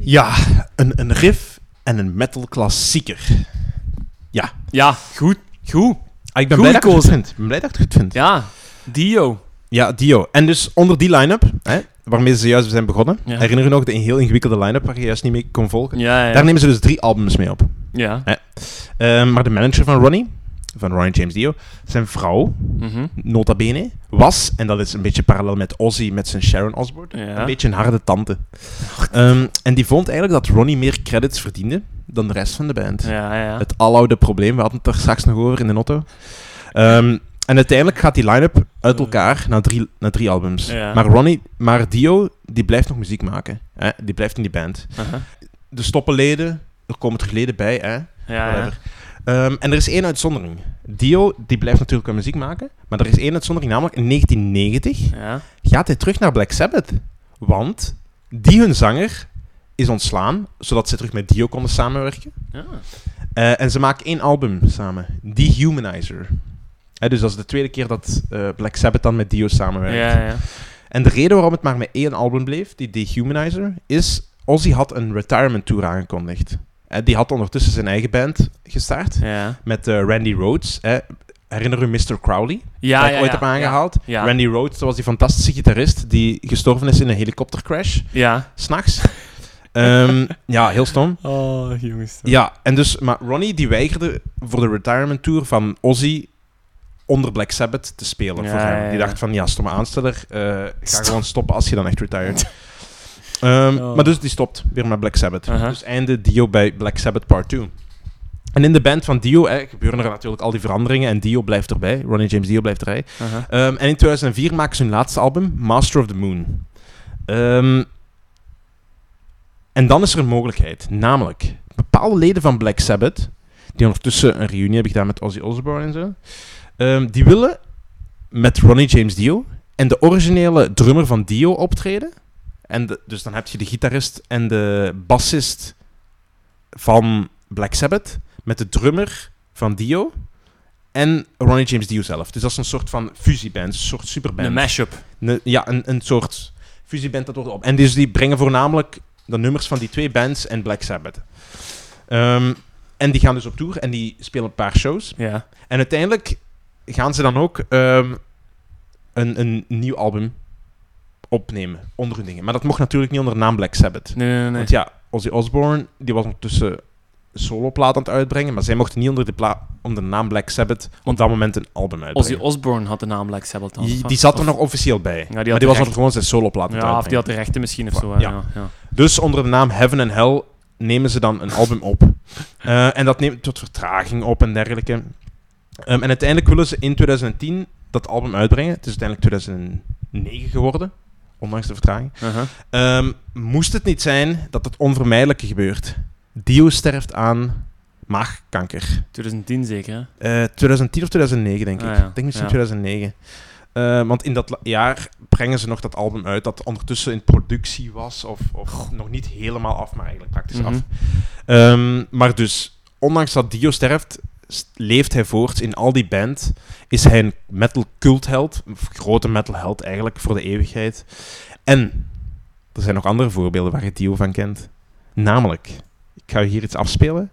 Ja, een, een riff en een metal klassieker. Ja, goed. Goed. Ah, ik ben blij dat ik het goed vind. Ik ben blij dat ik het goed vind. Ja, Dio. Ja, Dio. En dus onder die line-up, hè, waarmee ze juist zijn begonnen, Ja. herinner je nog de heel ingewikkelde line-up waar je juist niet mee kon volgen? Ja, ja. Daar nemen ze dus drie albums mee op. ja. Ehm, maar de manager van Ronnie, van Ronnie James Dio, zijn vrouw, Mhm. nota bene, was, en dat is een beetje parallel met Ozzy met zijn Sharon Osbourne, Ja. een beetje een harde tante. Ehm, en die vond eigenlijk dat Ronnie meer credits verdiende dan de rest van de band. Ja, ja. Het aloude probleem, we hadden het er straks nog over in de auto. Ehm, en uiteindelijk gaat die line-up uit elkaar na drie, na drie albums. Ja. Maar Ronnie, maar Dio, die blijft nog muziek maken. Hè? Die blijft in die band. De stoppen leden, er komen er leden bij, hè? Ja, ja. Ehm, en er is één uitzondering. Dio, die blijft natuurlijk wel muziek maken, maar er is één uitzondering, namelijk in 1990 Ja. gaat hij terug naar Black Sabbath. Want die hun zanger is ontslaan, zodat ze terug met Dio konden samenwerken. Ja. Eh, en ze maken één album samen, Dehumanizer. Hè, dus dat is de tweede keer dat eh, Black Sabbath dan met Dio samenwerkt. Ja, ja. En de reden waarom het maar met één album bleef, die Dehumanizer, is Ozzy had een retirement tour aangekondigd. Eh, die had ondertussen zijn eigen band gestart Ja. met eh, Randy Rhoads. hè. Herinner u Mr. Crowley? Ja, dat ik ja, ooit heb aangehaald. Randy Rhoads, dat was die fantastische gitarist die gestorven is in een helikoptercrash, Ja. s'nachts. Ehm ja, heel stom. Oh, jongens. Ja, en dus, maar Ronnie die weigerde voor de retirement tour van Ozzy onder Black Sabbath te spelen voor hem. Die dacht van, ja, stomme aansteller, eh, ga Stop. gewoon stoppen als je dan echt retired. Ehm, Oh. Maar dus die stopt weer met Black Sabbath. Dus einde Dio bij Black Sabbath Part 2. En in de band van Dio eh, gebeuren er natuurlijk al die veranderingen en Dio blijft erbij. Ronnie James Dio blijft erbij. Ehm, en in 2004 maken ze hun laatste album, Master of the Moon. Ehm, en dan is er een mogelijkheid. Namelijk, bepaalde leden van Black Sabbath, die ondertussen een reunie hebben gedaan met Ozzy Osbourne en zo, die willen met Ronnie James Dio en de originele drummer van Dio optreden. En de- dus dan heb je de gitarist en de bassist van Black Sabbath met de drummer van Dio en Ronnie James Dio zelf. Dus dat is een soort van fusieband, een soort superband. Een mashup. Ne- ja, een, een soort fusieband dat wordt op. En dus die brengen voornamelijk de nummers van die twee bands en Black Sabbath. Ehm, en die gaan dus op tour en die spelen een paar shows. Ja. En uiteindelijk gaan ze dan ook ehm, een, een nieuw album opnemen onder hun dingen. Maar dat mocht natuurlijk niet onder de naam Black Sabbath. Nee, nee, nee. Want ja, Ozzy Osbourne die was ondertussen soloplaat aan het uitbrengen, maar zij mochten niet onder de, pla- onder de naam Black Sabbath op dat moment een album uitbrengen. Ozzy Osbourne had de naam Black Sabbath dan. die, zat er of- nog officieel bij. maar die was gewoon zijn soloplaat aan het Ja, of die had de rechten misschien of zo. hè. Ja. Ja. Ja. Dus onder de naam Heaven and Hell nemen ze dan een album op. Eh, en dat neemt tot vertraging op en dergelijke. Ehm, en uiteindelijk willen ze in 2010 dat album uitbrengen. Het is uiteindelijk 2009 geworden, ondanks de vertraging. Ehm, moest het niet zijn dat het onvermijdelijke gebeurt. Dio sterft aan maagkanker. 2010 zeker, hè? Eh 2010 of 2009, denk ik. Ah, ja. Ik denk misschien Ja. 2009. Eh, want in dat jaar brengen ze nog dat album uit dat ondertussen in productie was. Of, of nog niet helemaal af, maar eigenlijk praktisch Mhm. af. Ehm, maar dus, ondanks dat Dio sterft, leeft hij voort in al die band. Is hij een metal cultheld, een grote metal held eigenlijk voor de eeuwigheid. En er zijn nog andere voorbeelden waar je Dio van kent. Namelijk, ik ga hier iets afspelen.